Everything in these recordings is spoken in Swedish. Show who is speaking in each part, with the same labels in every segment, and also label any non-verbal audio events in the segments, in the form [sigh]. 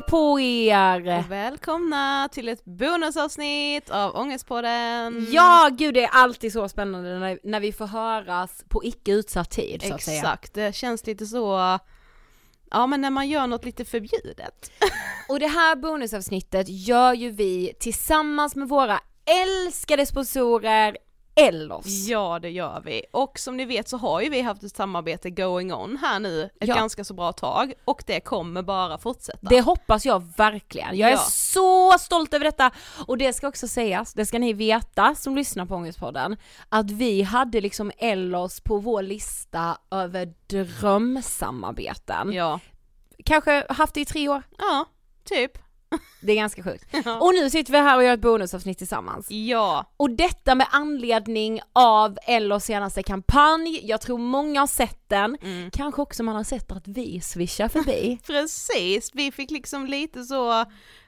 Speaker 1: Hej på er!
Speaker 2: Och välkomna till ett bonusavsnitt av Ångestpodden!
Speaker 1: Ja, gud det är alltid så spännande när, när vi får höras på icke utsatt tid så att säga.
Speaker 2: Exakt, det känns lite så, ja men när man gör något lite förbjudet. [laughs]
Speaker 1: Och det här bonusavsnittet gör ju vi tillsammans med våra älskade sponsorer Ellos.
Speaker 2: Ja det gör vi, och som ni vet så har ju vi haft ett samarbete going on här nu ett
Speaker 1: Ja.
Speaker 2: ganska så bra tag och det kommer bara fortsätta.
Speaker 1: Det hoppas jag verkligen. Jag är
Speaker 2: Ja.
Speaker 1: så stolt över detta och det ska också sägas, det ska ni veta som lyssnar på Ångestpodden, att vi hade liksom Ellos på vår lista över drömsamarbeten.
Speaker 2: Ja,
Speaker 1: Kanske haft det i tre år.
Speaker 2: ja, typ. [laughs]
Speaker 1: Det är ganska sjukt. [laughs]
Speaker 2: Ja.
Speaker 1: Och nu sitter vi här och gör ett bonusavsnitt tillsammans.
Speaker 2: Ja,
Speaker 1: Och detta med anledning av Ellos senaste kampanj, jag tror många har sett den,
Speaker 2: Mm.
Speaker 1: kanske också man har sett att vi swishar förbi. [laughs]
Speaker 2: precis. Vi fick liksom lite så,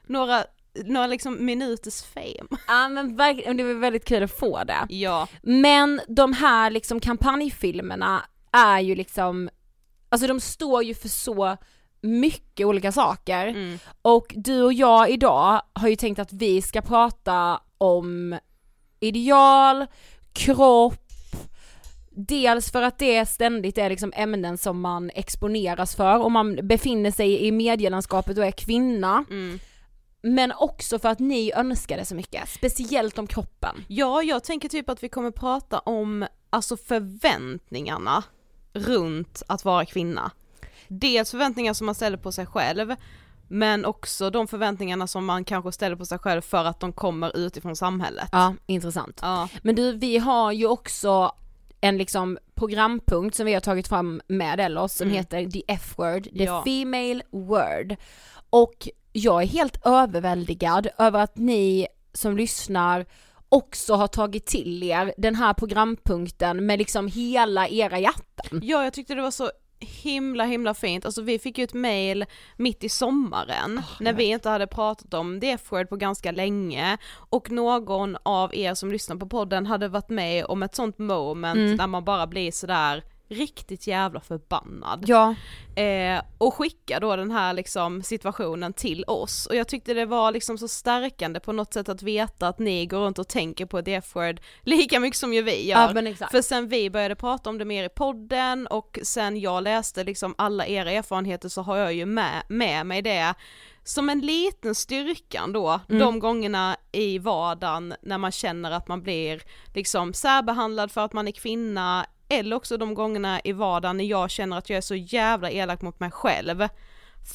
Speaker 2: några, några liksom minuters fame.
Speaker 1: Ja men verkligen, det var väldigt kul att få det.
Speaker 2: Ja,
Speaker 1: Men de här liksom kampanjfilmerna är ju liksom, alltså de står ju för så mycket olika saker.
Speaker 2: mm.
Speaker 1: Och du och jag idag har ju tänkt att vi ska prata om ideal, kropp, Dels för att det ständigt är liksom ämnen som man exponeras för om man befinner sig i medielandskapet och är kvinna.
Speaker 2: Mm.
Speaker 1: Men också för att ni önskar det så mycket, speciellt om kroppen.
Speaker 2: Ja, jag tänker typ att vi kommer prata om alltså förväntningarna runt att vara kvinna. Dels förväntningar som man ställer på sig själv, men också de förväntningarna som man kanske ställer på sig själv för att de kommer utifrån samhället.
Speaker 1: Ja, intressant.
Speaker 2: Ja,
Speaker 1: Men du, vi har ju också en liksom programpunkt som vi har tagit fram med Ellos som
Speaker 2: Mm.
Speaker 1: heter The F-word, The
Speaker 2: Ja.
Speaker 1: Female Word. Och jag är helt överväldigad över att ni som lyssnar också har tagit till er den här programpunkten med liksom hela era hjärtan.
Speaker 2: ja jag tyckte det var så himla himla fint, alltså vi fick ju ett mail mitt i sommaren när vi inte hade pratat om det F-word på ganska länge. Och någon av er som lyssnar på podden hade varit med om ett sånt moment
Speaker 1: Mm.
Speaker 2: där man bara blir sådär riktigt jävla förbannad.
Speaker 1: Ja,
Speaker 2: Eh, och skicka då den här liksom situationen till oss och jag tyckte det var liksom så stärkande på något sätt att veta att ni går runt och tänker på the F-word lika mycket som ju vi gör.
Speaker 1: ja.
Speaker 2: För sen vi började prata om det mer i podden och sen jag läste liksom alla era erfarenheter så har jag ju med, med mig det som en liten styrkan då,
Speaker 1: Mm.
Speaker 2: de gångerna i vardagen när man känner att man blir liksom särbehandlad för att man är kvinna eller också de gångerna i vardagen när jag känner att jag är så jävla elak mot mig själv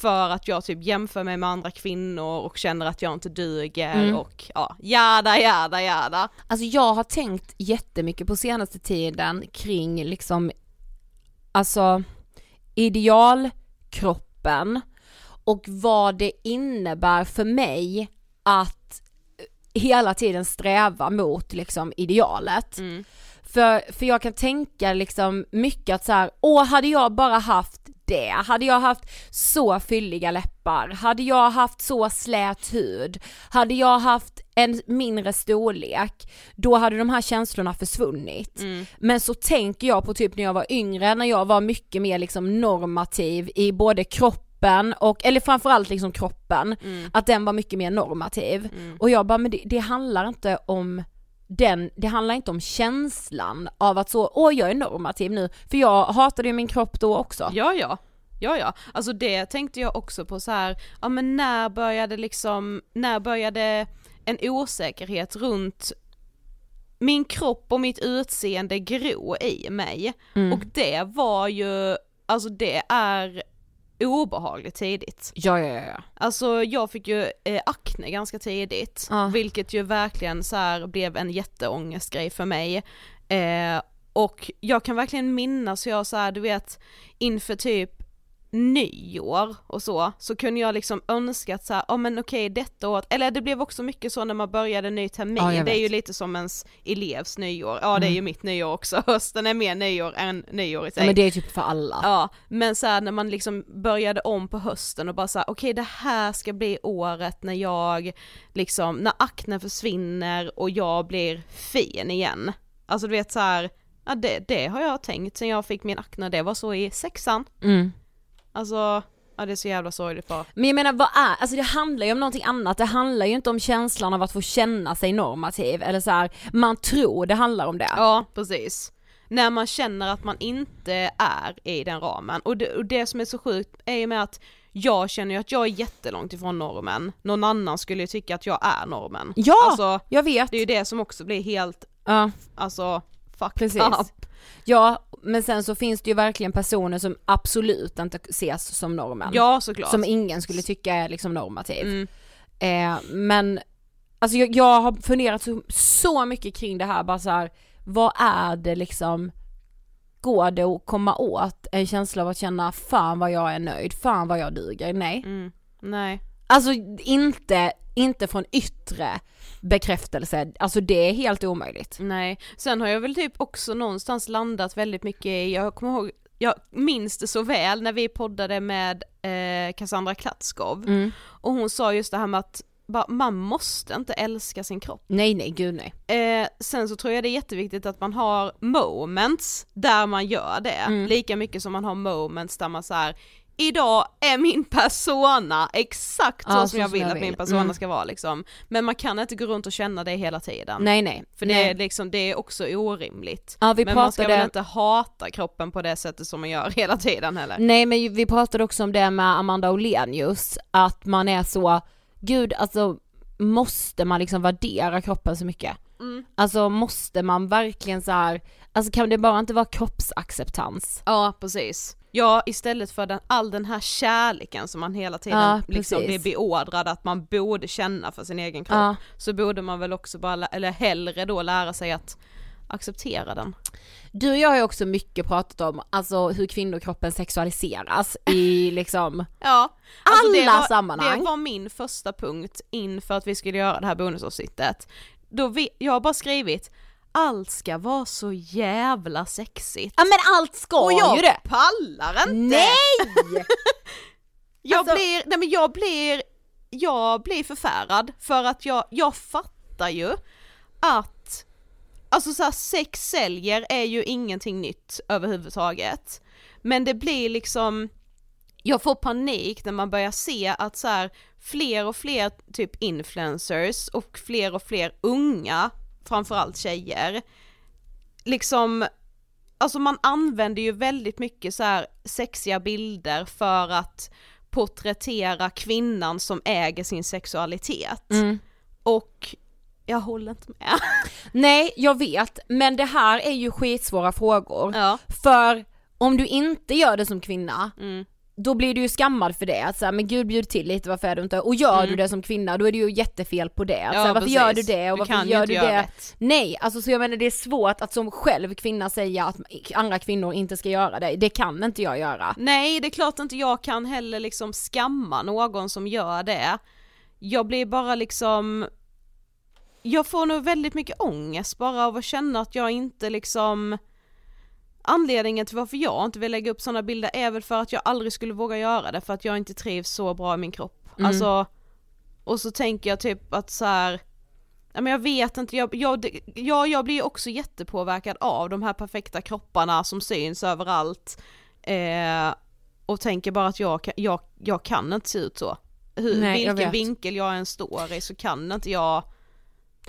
Speaker 2: för att jag typ jämför mig med andra kvinnor och känner att jag inte duger
Speaker 1: Mm.
Speaker 2: och ja, jada jada jada.
Speaker 1: Alltså jag har tänkt jättemycket på senaste tiden kring liksom, alltså idealkroppen och vad det innebär för mig att hela tiden sträva mot liksom idealet.
Speaker 2: Mm.
Speaker 1: För, för jag kan tänka liksom mycket att så här, åh hade jag bara haft det, hade jag haft så fylliga läppar, hade jag haft så slät hud, hade jag haft en mindre storlek, då hade de här känslorna försvunnit.
Speaker 2: Mm.
Speaker 1: Men så tänker jag på typ när jag var yngre, när jag var mycket mer liksom normativ i både kroppen och, eller framförallt liksom kroppen,
Speaker 2: Mm.
Speaker 1: att den var mycket mer normativ.
Speaker 2: Mm.
Speaker 1: Och jag bara, men det, det handlar inte om den, det handlar inte om känslan av att så, åh jag är normativ nu, för jag hatade ju min kropp då också.
Speaker 2: Ja, ja. Ja, ja. Alltså det tänkte jag också på så här, ja men när började liksom, när började en osäkerhet runt min kropp och mitt utseende gro i mig?
Speaker 1: Mm.
Speaker 2: Och det var ju, alltså det är obehagligt tidigt.
Speaker 1: Ja, ja, ja.
Speaker 2: Alltså jag fick ju eh, akne ganska tidigt,
Speaker 1: Ja.
Speaker 2: vilket ju verkligen så här blev en jätteångestgrej för mig. Eh, och jag kan verkligen minnas hur jag så här, du vet, inför typ nyår och så, så kunde jag liksom önska att så ja oh, men okej detta året, eller det blev också mycket så när man började ny termin,
Speaker 1: Ja,
Speaker 2: det är ju lite som ens elevs nyår, ja det är
Speaker 1: Mm.
Speaker 2: ju mitt nyår också, [laughs] hösten är mer nyår än nyår i sig.
Speaker 1: Ja, men det är typ för alla.
Speaker 2: Ja, men så här, när man liksom började om på hösten och bara såhär, okej det här ska bli året när jag liksom, när aknen försvinner och jag blir fin igen. Alltså du vet så här, ja det, det har jag tänkt sen jag fick min akne, det var så i sexan.
Speaker 1: Mm.
Speaker 2: Alltså, ja det är så jävla sorgligt bara.
Speaker 1: Men jag menar vad är, alltså det handlar ju om någonting annat, det handlar ju inte om känslan av att få känna sig normativ eller så här, man tror det handlar om det.
Speaker 2: Ja, precis. När man känner att man inte är i den ramen. Och det, och det som är så sjukt är ju med att jag känner ju att jag är jättelångt ifrån normen. Någon annan skulle ju tycka att jag är normen.
Speaker 1: Ja,
Speaker 2: Alltså,
Speaker 1: jag vet.
Speaker 2: det är ju det som också blir helt,
Speaker 1: Ja,
Speaker 2: alltså, fucked
Speaker 1: precis.
Speaker 2: up.
Speaker 1: Ja, men sen så finns det ju verkligen personer som absolut inte ses som normen.
Speaker 2: Ja, såklart.
Speaker 1: Som ingen skulle tycka är liksom normativ.
Speaker 2: Mm.
Speaker 1: Eh, men, alltså jag, jag har funderat så, så mycket kring det här, bara så här, vad är det liksom, går det att komma åt en känsla av att känna fan vad jag är nöjd, fan vad jag duger, nej.
Speaker 2: Mm. Nej.
Speaker 1: Alltså inte, inte från yttre bekräftelse, alltså det är helt omöjligt.
Speaker 2: Nej, sen har jag väl typ också någonstans landat väldigt mycket i, jag kommer ihåg, jag minns det så väl när vi poddade med eh, Cassandra Klatskov
Speaker 1: Mm.
Speaker 2: och hon sa just det här med att bara, man måste inte älska sin kropp.
Speaker 1: Nej nej, gud nej.
Speaker 2: Eh, sen så tror jag det är jätteviktigt att man har moments där man gör det,
Speaker 1: Mm.
Speaker 2: lika mycket som man har moments där man så här. Idag är min persona exakt så
Speaker 1: Ja,
Speaker 2: som
Speaker 1: så
Speaker 2: jag
Speaker 1: som
Speaker 2: vill att min persona
Speaker 1: Mm.
Speaker 2: ska vara liksom. Men man kan inte gå runt och känna det hela tiden.
Speaker 1: Nej nej.
Speaker 2: För det
Speaker 1: nej.
Speaker 2: är liksom, det är också orimligt.
Speaker 1: Ja vi
Speaker 2: men man ska
Speaker 1: pratade,
Speaker 2: väl inte hata kroppen på det sättet som man gör [laughs] hela tiden heller.
Speaker 1: nej men vi pratade också om det med Amanda Olenius, att man är så, gud alltså måste man liksom värdera kroppen så mycket?
Speaker 2: Mm.
Speaker 1: Alltså måste man verkligen så här, alltså kan det bara inte vara kroppsacceptans?
Speaker 2: Ja precis. Ja istället för den, all den här kärleken som man hela tiden
Speaker 1: Ja,
Speaker 2: liksom blir beordrad att man borde känna för sin egen kropp.
Speaker 1: Ja.
Speaker 2: Så borde man väl också bara, eller hellre då lära sig att acceptera den.
Speaker 1: Du och jag har ju också mycket pratat om, alltså hur kvinnokroppen sexualiseras i [laughs] liksom
Speaker 2: Ja,
Speaker 1: alla
Speaker 2: det var,
Speaker 1: sammanhang.
Speaker 2: Det var min första punkt inför att vi skulle göra det här bonusavsnittet. Då vi, jag har bara skrivit, allt ska vara så jävla sexigt.
Speaker 1: Ja men allt ska
Speaker 2: Och jag
Speaker 1: ju det!
Speaker 2: pallar inte!
Speaker 1: Nej! [laughs]
Speaker 2: Jag
Speaker 1: Alltså-
Speaker 2: blir, nej men jag blir, jag blir förfärad för att jag, jag fattar ju att, alltså så här, sex säljer är ju ingenting nytt överhuvudtaget. Men det blir liksom, jag får panik när man börjar se att så här, fler och fler typ influencers och fler och fler unga, framförallt tjejer, liksom Alltså man använder ju väldigt mycket så här sexiga bilder för att porträttera kvinnan som äger sin sexualitet.
Speaker 1: Mm.
Speaker 2: Och jag håller inte med. [laughs]
Speaker 1: Nej, jag vet, men det här är ju skitsvåra frågor.
Speaker 2: Ja.
Speaker 1: För om du inte gör det som kvinna,
Speaker 2: Mm.
Speaker 1: Då blir du ju skammad för det. Att så här, men gud bjud till lite, varför är du inte? Och gör du det som kvinna, då är det ju jättefel på det. Att, så här, varför
Speaker 2: precis.
Speaker 1: gör du det? Och
Speaker 2: Du
Speaker 1: varför
Speaker 2: kan
Speaker 1: gör du det?
Speaker 2: rätt.
Speaker 1: Nej, alltså så jag menar det är svårt att som själv kvinna säga att andra kvinnor inte ska göra det. Det kan inte jag göra.
Speaker 2: Nej, det är klart inte jag kan heller liksom skamma någon som gör det. Jag blir bara liksom, jag får nog väldigt mycket ångest bara av att känna att jag inte liksom Anledningen till varför jag inte vill lägga upp sådana bilder är väl för att jag aldrig skulle våga göra det för att jag inte trivs så bra i min kropp.
Speaker 1: Mm.
Speaker 2: Alltså, och så tänker jag typ att så här. Ja men jag vet inte, jag, jag, jag, jag blir ju också jättepåverkad av de här perfekta kropparna som syns överallt. Eh, och tänker bara att jag, jag, jag kan inte se ut så. Hur,
Speaker 1: Nej, jag
Speaker 2: vilken
Speaker 1: vet.
Speaker 2: vinkel jag än står i så kan inte jag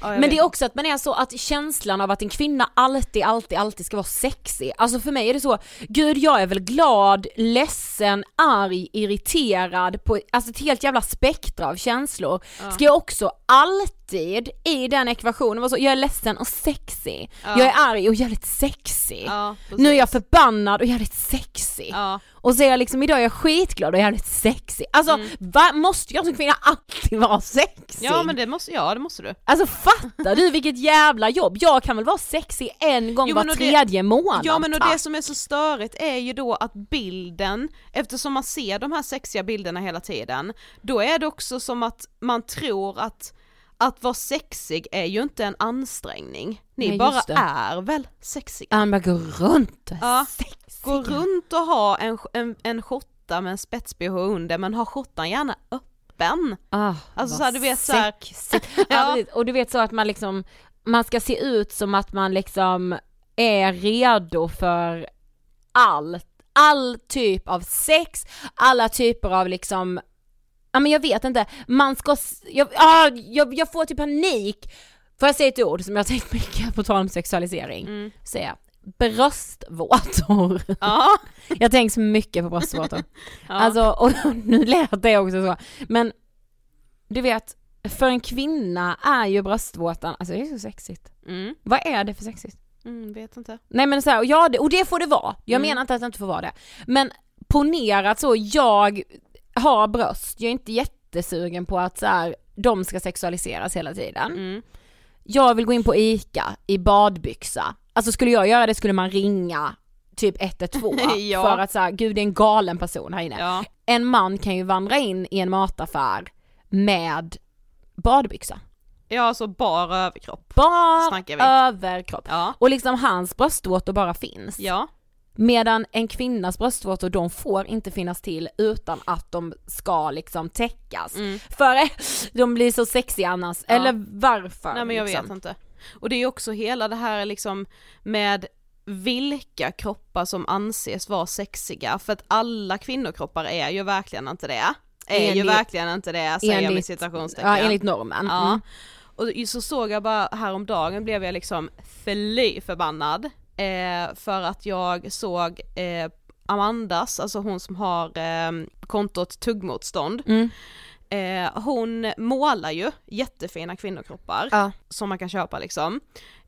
Speaker 2: Ja,
Speaker 1: Men
Speaker 2: vet
Speaker 1: det är också att man är så att känslan av att en kvinna alltid, alltid, alltid ska vara sexig. Alltså för mig är det så, gud jag är väl glad, ledsen, arg, irriterad på alltså ett helt jävla spektra av känslor. Ska jag också alltid i den ekvationen vara så, jag är ledsen och sexig,
Speaker 2: Ja.
Speaker 1: jag är arg och jävligt sexig.
Speaker 2: Ja,
Speaker 1: Nu är jag förbannad och jävligt sexig.
Speaker 2: Ja.
Speaker 1: Och så är jag liksom, idag är jag skitglad och jävligt sexig. Alltså va, måste jag som kvinna alltid vara sexig?
Speaker 2: Mm. ja men det måste, ja det måste du.
Speaker 1: Alltså fattar du vilket jävla jobb? Jag kan väl vara sexig en gång
Speaker 2: Jo,
Speaker 1: var
Speaker 2: och det-
Speaker 1: tredje månad
Speaker 2: Ja men och det som är så störigt är ju då att bilden, eftersom man ser de här sexiga bilderna hela tiden, då är det också som att man tror att att vara sexig är ju inte en ansträngning. Ni
Speaker 1: Nej,
Speaker 2: bara är väl sexiga.
Speaker 1: Han bara går runt
Speaker 2: Ja,
Speaker 1: sexig.
Speaker 2: Gå runt och ha en, en, en skjorta med en spets-bh under men ha skjortan gärna öppen.
Speaker 1: Ah,
Speaker 2: Alltså
Speaker 1: vad
Speaker 2: så här, du vet så här-
Speaker 1: sexigt. [laughs]
Speaker 2: Ja.
Speaker 1: ja. Och du vet så att man liksom, man ska se ut som att man liksom är redo för allt, all typ av sex, alla typer av liksom Ja men jag vet inte, man ska, jag, ah, jag, jag får typ panik. Får jag säga ett ord som jag har tänkt mycket på tal om sexualisering?
Speaker 2: Mm.
Speaker 1: Säga bröstvårtor.
Speaker 2: Ja. [laughs]
Speaker 1: Jag tänker så mycket på bröstvårtor.
Speaker 2: Ja.
Speaker 1: Alltså, och nu lät det också så. Men du vet, för en kvinna är ju bröstvårtan, alltså det är så sexigt.
Speaker 2: Mm.
Speaker 1: Vad är det för sexigt?
Speaker 2: Mm, vet inte.
Speaker 1: Nej men så här, och, ja, det, och det får det vara. Jag
Speaker 2: Mm.
Speaker 1: menar inte att det inte får vara det. Men ponera att så, jag har bröst, jag är inte jättesugen på att så här, de ska sexualiseras hela tiden.
Speaker 2: Mm.
Speaker 1: Jag vill gå in på ICA i badbyxa. Alltså skulle jag göra det skulle man ringa typ 112
Speaker 2: Ja. [laughs]
Speaker 1: för att säga gud det är en galen person här inne.
Speaker 2: Ja.
Speaker 1: En man kan ju vandra in i en mataffär med badbyxa.
Speaker 2: ja, alltså bara överkropp. Vi.
Speaker 1: överkropp.
Speaker 2: Ja.
Speaker 1: Och liksom hans bröstvårtor bara finns.
Speaker 2: Ja.
Speaker 1: Medan en kvinnas bröstvårtor de får inte finnas till utan att de ska liksom täckas.
Speaker 2: Mm.
Speaker 1: För eh, de blir så sexiga annars.
Speaker 2: Ja.
Speaker 1: Eller varför?
Speaker 2: Nej men jag
Speaker 1: liksom.
Speaker 2: vet inte. Och det är ju också hela det här liksom med vilka kroppar som anses vara sexiga, för att alla kvinnokroppar är ju verkligen inte det. Är ju
Speaker 1: Enligt-
Speaker 2: verkligen inte det, säger jag med
Speaker 1: enligt-
Speaker 2: citationstecken.
Speaker 1: Ja enligt normen.
Speaker 2: Ja.
Speaker 1: Mm.
Speaker 2: Och så såg jag bara häromdagen blev jag liksom fly förbannad eh, för att jag såg eh, Amandas, alltså hon som har eh, kontot tuggmotstånd,
Speaker 1: Mm.
Speaker 2: eh, hon målar ju jättefina kvinnokroppar
Speaker 1: Ja.
Speaker 2: som man kan köpa liksom.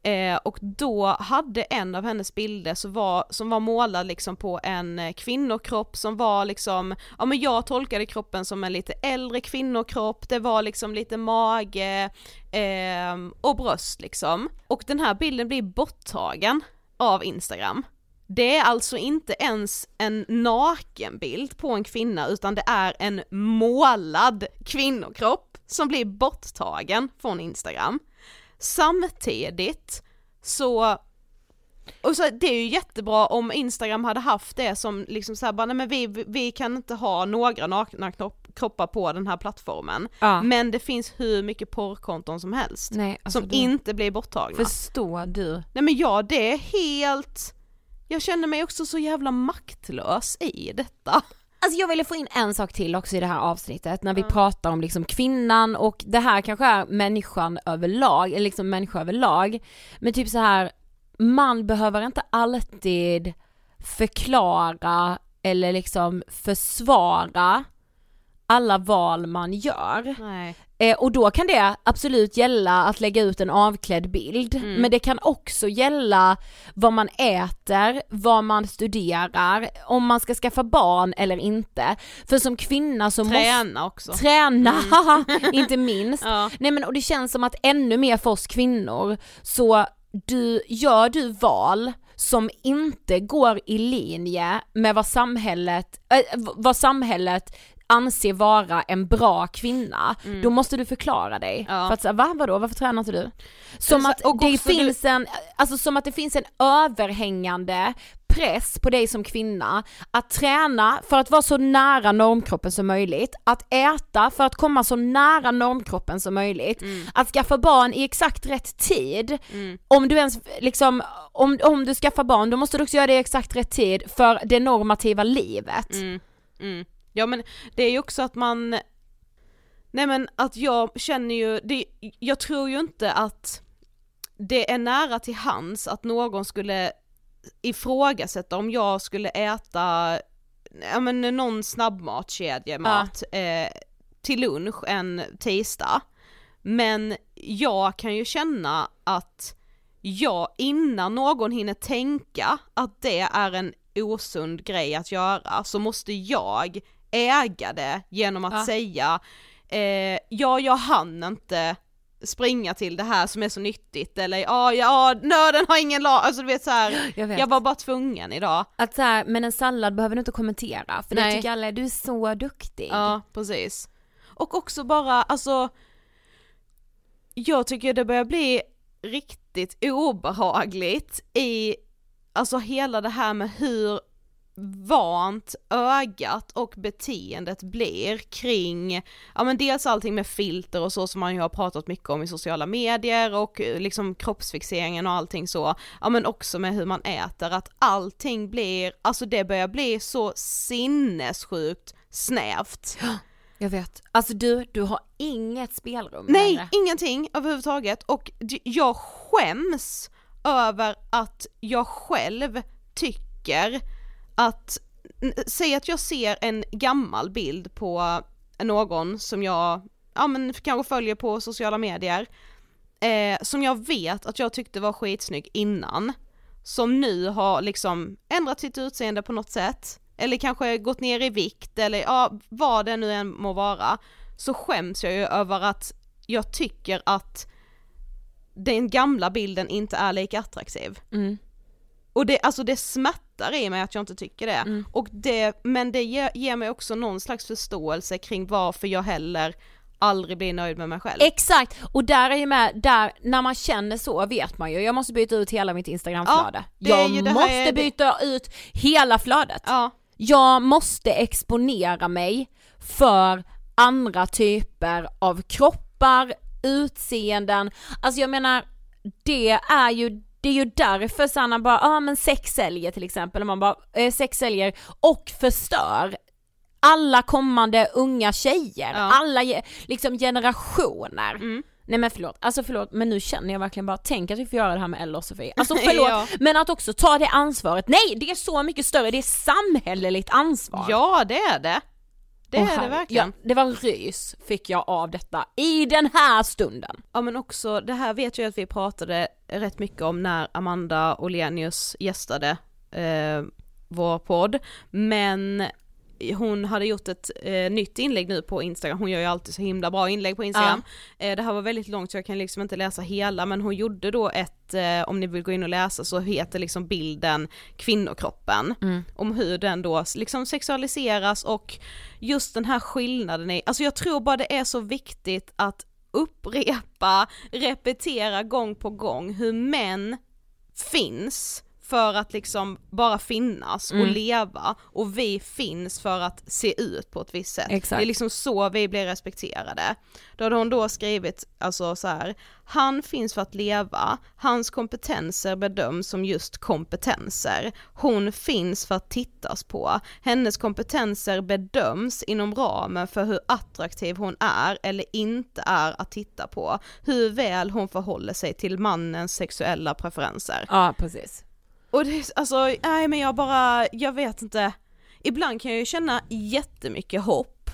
Speaker 2: Eh, och då hade en av hennes bilder så var, som var målad liksom på en eh, kvinnokropp som var liksom, ja men jag tolkade kroppen som en lite äldre kvinnokropp, det var liksom lite mage eh, och bröst liksom. Och den här bilden blir borttagen av Instagram. Det är alltså inte ens en nakenbild på en kvinna utan det är en målad kvinnokropp som blir borttagen från Instagram. Samtidigt så och så, det är ju jättebra om Instagram hade haft det som liksom såhär bara, nej men vi, vi kan inte ha några nakna kroppar på den här plattformen.
Speaker 1: Ja.
Speaker 2: Men det finns hur mycket porrkonton som helst.
Speaker 1: Nej, alltså
Speaker 2: som
Speaker 1: du-
Speaker 2: inte blir borttagna.
Speaker 1: Förstår du?
Speaker 2: Nej men ja, det är helt, jag känner mig också så jävla maktlös i detta.
Speaker 1: Alltså jag ville få in en sak till också i det här avsnittet när vi pratar om liksom kvinnan och det här kanske är människan överlag, eller liksom människa överlag. Men typ så här, man behöver inte alltid förklara eller liksom försvara alla val man gör. Eh, och då kan det absolut gälla att lägga ut en avklädd bild,
Speaker 2: Mm.
Speaker 1: men det kan också gälla vad man äter, vad man studerar, om man ska skaffa barn eller inte. För som kvinna så måste
Speaker 2: Träna också.
Speaker 1: Träna, [laughs] inte minst. [laughs]
Speaker 2: Ja.
Speaker 1: Nej men och det känns som att ännu mer för oss kvinnor så du, gör du val som inte går i linje med vad samhället, äh, vad samhället anser vara en bra kvinna, då måste du förklara dig.
Speaker 2: Ja.
Speaker 1: För att säga, va vadå, varför tränar inte du? Som
Speaker 2: Så-
Speaker 1: att det
Speaker 2: också du-
Speaker 1: finns en, alltså som att det finns en överhängande press på dig som kvinna att träna för att vara så nära normkroppen som möjligt, att äta för att komma så nära normkroppen som möjligt, att skaffa barn i exakt rätt tid. Om du ens liksom, om, om du skaffar barn då måste du också göra det i exakt rätt tid för det normativa livet.
Speaker 2: Mm, mm. Ja men det är ju också att man, nej men att jag känner ju, det, jag tror ju inte att det är nära till hands att någon skulle ifrågasätta om jag skulle äta, ja men någon snabbmatskedjemat eh, till lunch en tisdag. Men jag kan ju känna att jag innan någon hinner tänka att det är en osund grej att göra så måste jag äga det genom att
Speaker 1: Ja.
Speaker 2: säga eh, ja jag hann inte springa till det här som är så nyttigt eller ja, ja nöden har ingen lag, alltså du vet så här,
Speaker 1: Jag vet.
Speaker 2: jag var bara tvungen idag.
Speaker 1: Att så här, men en sallad behöver du inte kommentera för det
Speaker 2: Nej.
Speaker 1: tycker alla är, du är så duktig.
Speaker 2: Ja, precis. Och också bara, alltså, jag tycker det börjar bli riktigt obehagligt i, alltså hela det här med hur vant ögat och beteendet blir kring, ja men dels allting med filter och så som man ju har pratat mycket om i sociala medier och eh, liksom kroppsfixeringen och allting så, ja men också med hur man äter, att allting blir, alltså det börjar bli så sinnessjukt snävt.
Speaker 1: Jag vet. Alltså du, du har inget spelrum
Speaker 2: Nej,
Speaker 1: längre.
Speaker 2: ingenting överhuvudtaget och jag skäms över att jag själv tycker att, säg att jag ser en gammal bild på någon som jag, ja men kanske följer på sociala medier, eh, som jag vet att jag tyckte var skitsnygg innan, som nu har liksom ändrat sitt utseende på något sätt, eller kanske gått ner i vikt eller ja, vad det nu än må vara, så skäms jag ju över att jag tycker att den gamla bilden inte är lika attraktiv.
Speaker 1: Mm.
Speaker 2: Och det, alltså det smärtar i mig att jag inte tycker det.
Speaker 1: Mm.
Speaker 2: Och det men det ger, ger mig också någon slags förståelse kring varför jag heller aldrig blir nöjd med mig själv.
Speaker 1: Exakt, och där är ju med, där, när man känner så vet man ju, jag måste byta ut hela mitt instagramflöde.
Speaker 2: Ja,
Speaker 1: jag måste
Speaker 2: är
Speaker 1: byta ut hela flödet.
Speaker 2: Ja,
Speaker 1: Jag måste exponera mig för andra typer av kroppar, utseenden, alltså jag menar det är ju det är ju därför Sanna bara, ja ah, men sex säljer till exempel, och man bara, eh, sex säljer och förstör alla kommande unga tjejer,
Speaker 2: Ja.
Speaker 1: alla liksom generationer.
Speaker 2: Mm.
Speaker 1: Nej men förlåt, alltså förlåt men nu känner jag verkligen bara, tänk att vi får göra det här med Ella och Sofie. [laughs] Alltså förlåt,
Speaker 2: Ja.
Speaker 1: men att också ta det ansvaret, nej det är så mycket större, det är samhälleligt ansvar.
Speaker 2: ja det är det. Det
Speaker 1: Åh,
Speaker 2: är det verkligen.
Speaker 1: Ja, det var rys fick jag av detta i den här stunden.
Speaker 2: Ja men också, det här vet jag att vi pratade rätt mycket om när Amanda Olenius gästade eh, vår podd, men hon hade gjort ett eh, nytt inlägg nu på Instagram, hon gör ju alltid så himla bra inlägg på Instagram. Eh, det här var väldigt långt så jag kan liksom inte läsa hela men hon gjorde då ett, eh, om ni vill gå in och läsa så heter liksom bilden kvinnokroppen. Om hur den då liksom sexualiseras och just den här skillnaden i, alltså jag tror bara det är så viktigt att upprepa, repetera gång på gång hur män finns för att liksom bara finnas och
Speaker 1: Mm.
Speaker 2: leva och vi finns för att se ut på ett visst sätt.
Speaker 1: Exakt.
Speaker 2: Det är liksom så vi blir respekterade. Då hade hon då skrivit alltså så här, han finns för att leva, hans kompetenser bedöms som just kompetenser. Hon finns för att tittas på, hennes kompetenser bedöms inom ramen för hur attraktiv hon är eller inte är att titta på, hur väl hon förhåller sig till mannens sexuella preferenser.
Speaker 1: Ja precis.
Speaker 2: Och det, alltså, nej men jag bara, jag vet inte. Ibland kan jag ju känna jättemycket hopp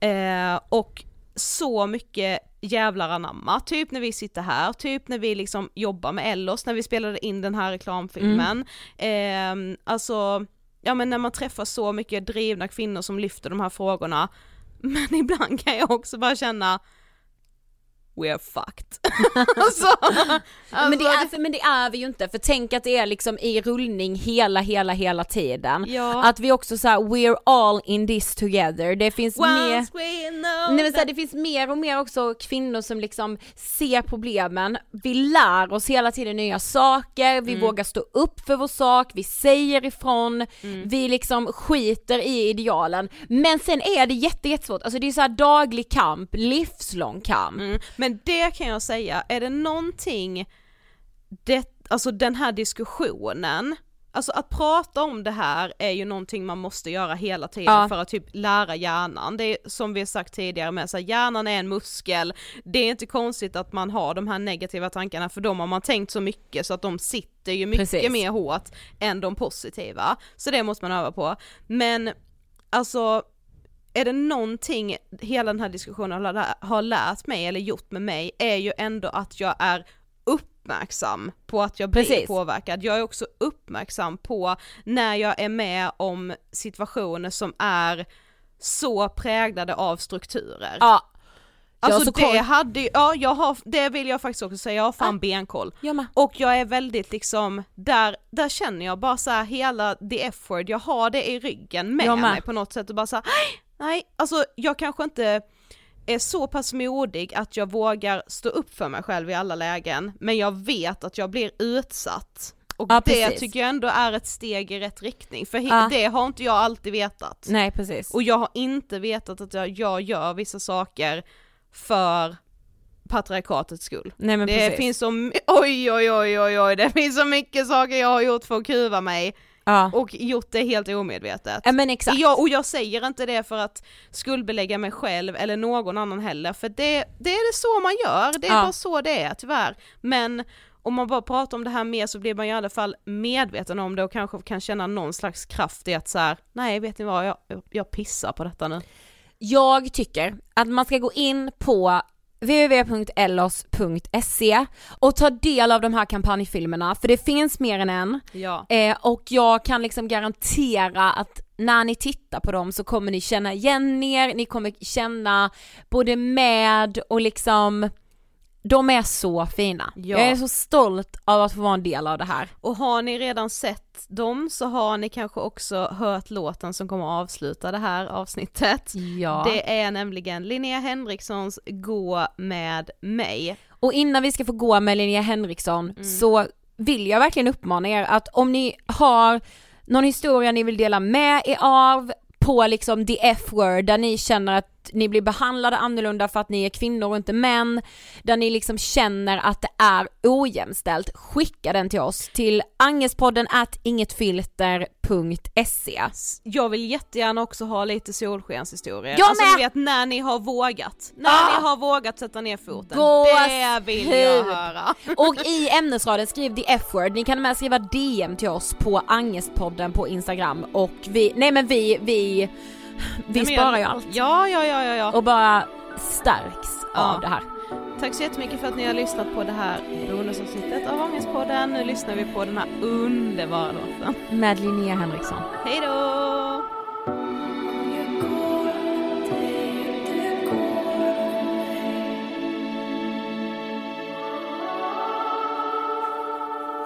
Speaker 2: eh, och så mycket jävlar anamma, typ när vi sitter här, typ när vi liksom jobbar med Ellos, när vi spelade in den här reklamfilmen. Eh, alltså, ja men när man träffar så mycket drivna kvinnor som lyfter de här frågorna, [laughs] men ibland kan jag också bara känna We are fucked. [laughs] alltså,
Speaker 1: men, det
Speaker 2: alltså,
Speaker 1: är, för, men det är vi ju inte, för tänk att det är liksom i rullning hela, hela, hela tiden.
Speaker 2: Ja.
Speaker 1: Att vi också såhär, we're all in this together, det finns mer
Speaker 2: Once
Speaker 1: Nej men så här, det finns mer och mer också kvinnor som liksom ser problemen, vi lär oss hela tiden nya saker, vi vågar stå upp för vår sak, vi säger ifrån, vi liksom skiter i idealen. Men sen är det jätte, jättesvårt, alltså det är så här daglig kamp, livslång kamp.
Speaker 2: Mm. Men det kan jag säga, är det någonting, det, alltså den här diskussionen, alltså att prata om det här är ju någonting man måste göra hela tiden
Speaker 1: Ja.
Speaker 2: för att typ lära hjärnan. Det är som vi har sagt tidigare med så här, hjärnan är en muskel, det är inte konstigt att man har de här negativa tankarna för de har man tänkt så mycket så att de sitter ju mycket
Speaker 1: Precis.
Speaker 2: mer hårt än de positiva. Så det måste man öva på. Men alltså är det någonting hela den här diskussionen har, lärt mig eller gjort med mig är ju ändå att jag är uppmärksam på att jag blir
Speaker 1: Precis.
Speaker 2: påverkad. Jag är också uppmärksam på när jag är med om situationer som är så präglade av strukturer.
Speaker 1: Ja.
Speaker 2: Alltså
Speaker 1: Ja, så
Speaker 2: det
Speaker 1: koll-
Speaker 2: hade, ja jag har, det vill jag faktiskt också säga, jag har fan benkoll.
Speaker 1: Jag.
Speaker 2: Och jag är väldigt liksom, där, där känner jag bara så här hela the F-word, jag har det i ryggen med,
Speaker 1: Jag med.
Speaker 2: mig på något sätt och bara så här, nej, alltså jag kanske inte är så pass modig att jag vågar stå upp för mig själv i alla lägen, men jag vet att jag blir utsatt. Och
Speaker 1: Ja,
Speaker 2: det
Speaker 1: precis.
Speaker 2: tycker jag ändå är ett steg i rätt riktning, för
Speaker 1: Ja.
Speaker 2: det har inte jag alltid vetat.
Speaker 1: Nej precis.
Speaker 2: Och jag har inte vetat att jag, jag gör vissa saker för patriarkatets skull.
Speaker 1: Nej men
Speaker 2: det
Speaker 1: precis.
Speaker 2: finns så, oj oj oj oj oj, det finns så mycket saker jag har gjort för att kuva mig
Speaker 1: ja.
Speaker 2: och gjort det helt omedvetet.
Speaker 1: ja men exakt.
Speaker 2: Jag, och jag säger inte det för att skuldbelägga mig själv eller någon annan heller, för det, det är det så man gör, det är
Speaker 1: Ja.
Speaker 2: bara så det är tyvärr. Men om man bara pratar om det här mer så blir man i alla fall medveten om det och kanske kan känna någon slags kraft i att så här, nej vet ni vad, jag, jag pissar på detta nu.
Speaker 1: Jag tycker att man ska gå in på www.ellos.se och ta del av de här kampanjfilmerna för det finns mer än en
Speaker 2: Ja.
Speaker 1: eh, och jag kan liksom garantera att när ni tittar på dem så kommer ni känna igen er, ni kommer känna både med och liksom de är så fina.
Speaker 2: Ja.
Speaker 1: Jag är så stolt av att få vara en del av det här.
Speaker 2: Och har ni redan sett dem så har ni kanske också hört låten som kommer att avsluta det här avsnittet.
Speaker 1: Ja.
Speaker 2: Det är nämligen Linnea Henrikssons Gå med mig.
Speaker 1: Och innan vi ska få gå med Linnea Henriksson
Speaker 2: Mm.
Speaker 1: så vill jag verkligen uppmana er att om ni har någon historia ni vill dela med er av på liksom the F-word där ni känner att ni blir behandlade annorlunda för att ni är kvinnor och inte män, där ni liksom känner att det är ojämställt, skicka den till oss till angespodden at ingetfilter.se.
Speaker 2: Jag vill jättegärna också ha lite solskenshistorier.
Speaker 1: Jag
Speaker 2: alltså
Speaker 1: med!
Speaker 2: ni vet när ni har vågat, när
Speaker 1: Ah!
Speaker 2: ni har vågat sätta ner foten.
Speaker 1: Gåshud!
Speaker 2: Det vill jag höra.
Speaker 1: Och i ämnesraden skriv the F-word, ni kan med skriva DM till oss på Angestpodden på Instagram och vi, nej men vi, vi, vi
Speaker 2: Nej,
Speaker 1: sparar
Speaker 2: jag-
Speaker 1: ju allt
Speaker 2: Ja, ja, ja, ja, ja.
Speaker 1: och bara stärks
Speaker 2: Ja.
Speaker 1: av det här.
Speaker 2: Tack så jättemycket för att ni har lyssnat på det här bonusavsnittet av Ångestpodden. Nu lyssnar vi på den här underbara låten.
Speaker 1: Med Linnea Henriksson.
Speaker 2: Hej då!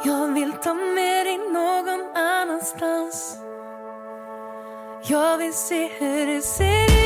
Speaker 3: Jag vill ta med dig någon annanstans Jag vill se hur det ser ut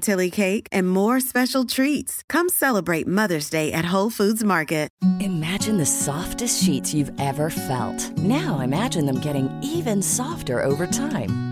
Speaker 4: cake, and more special treats. Come celebrate Mother's Day at Whole Foods Market.
Speaker 5: Imagine the softest sheets you've ever felt. Now imagine them getting even softer over time.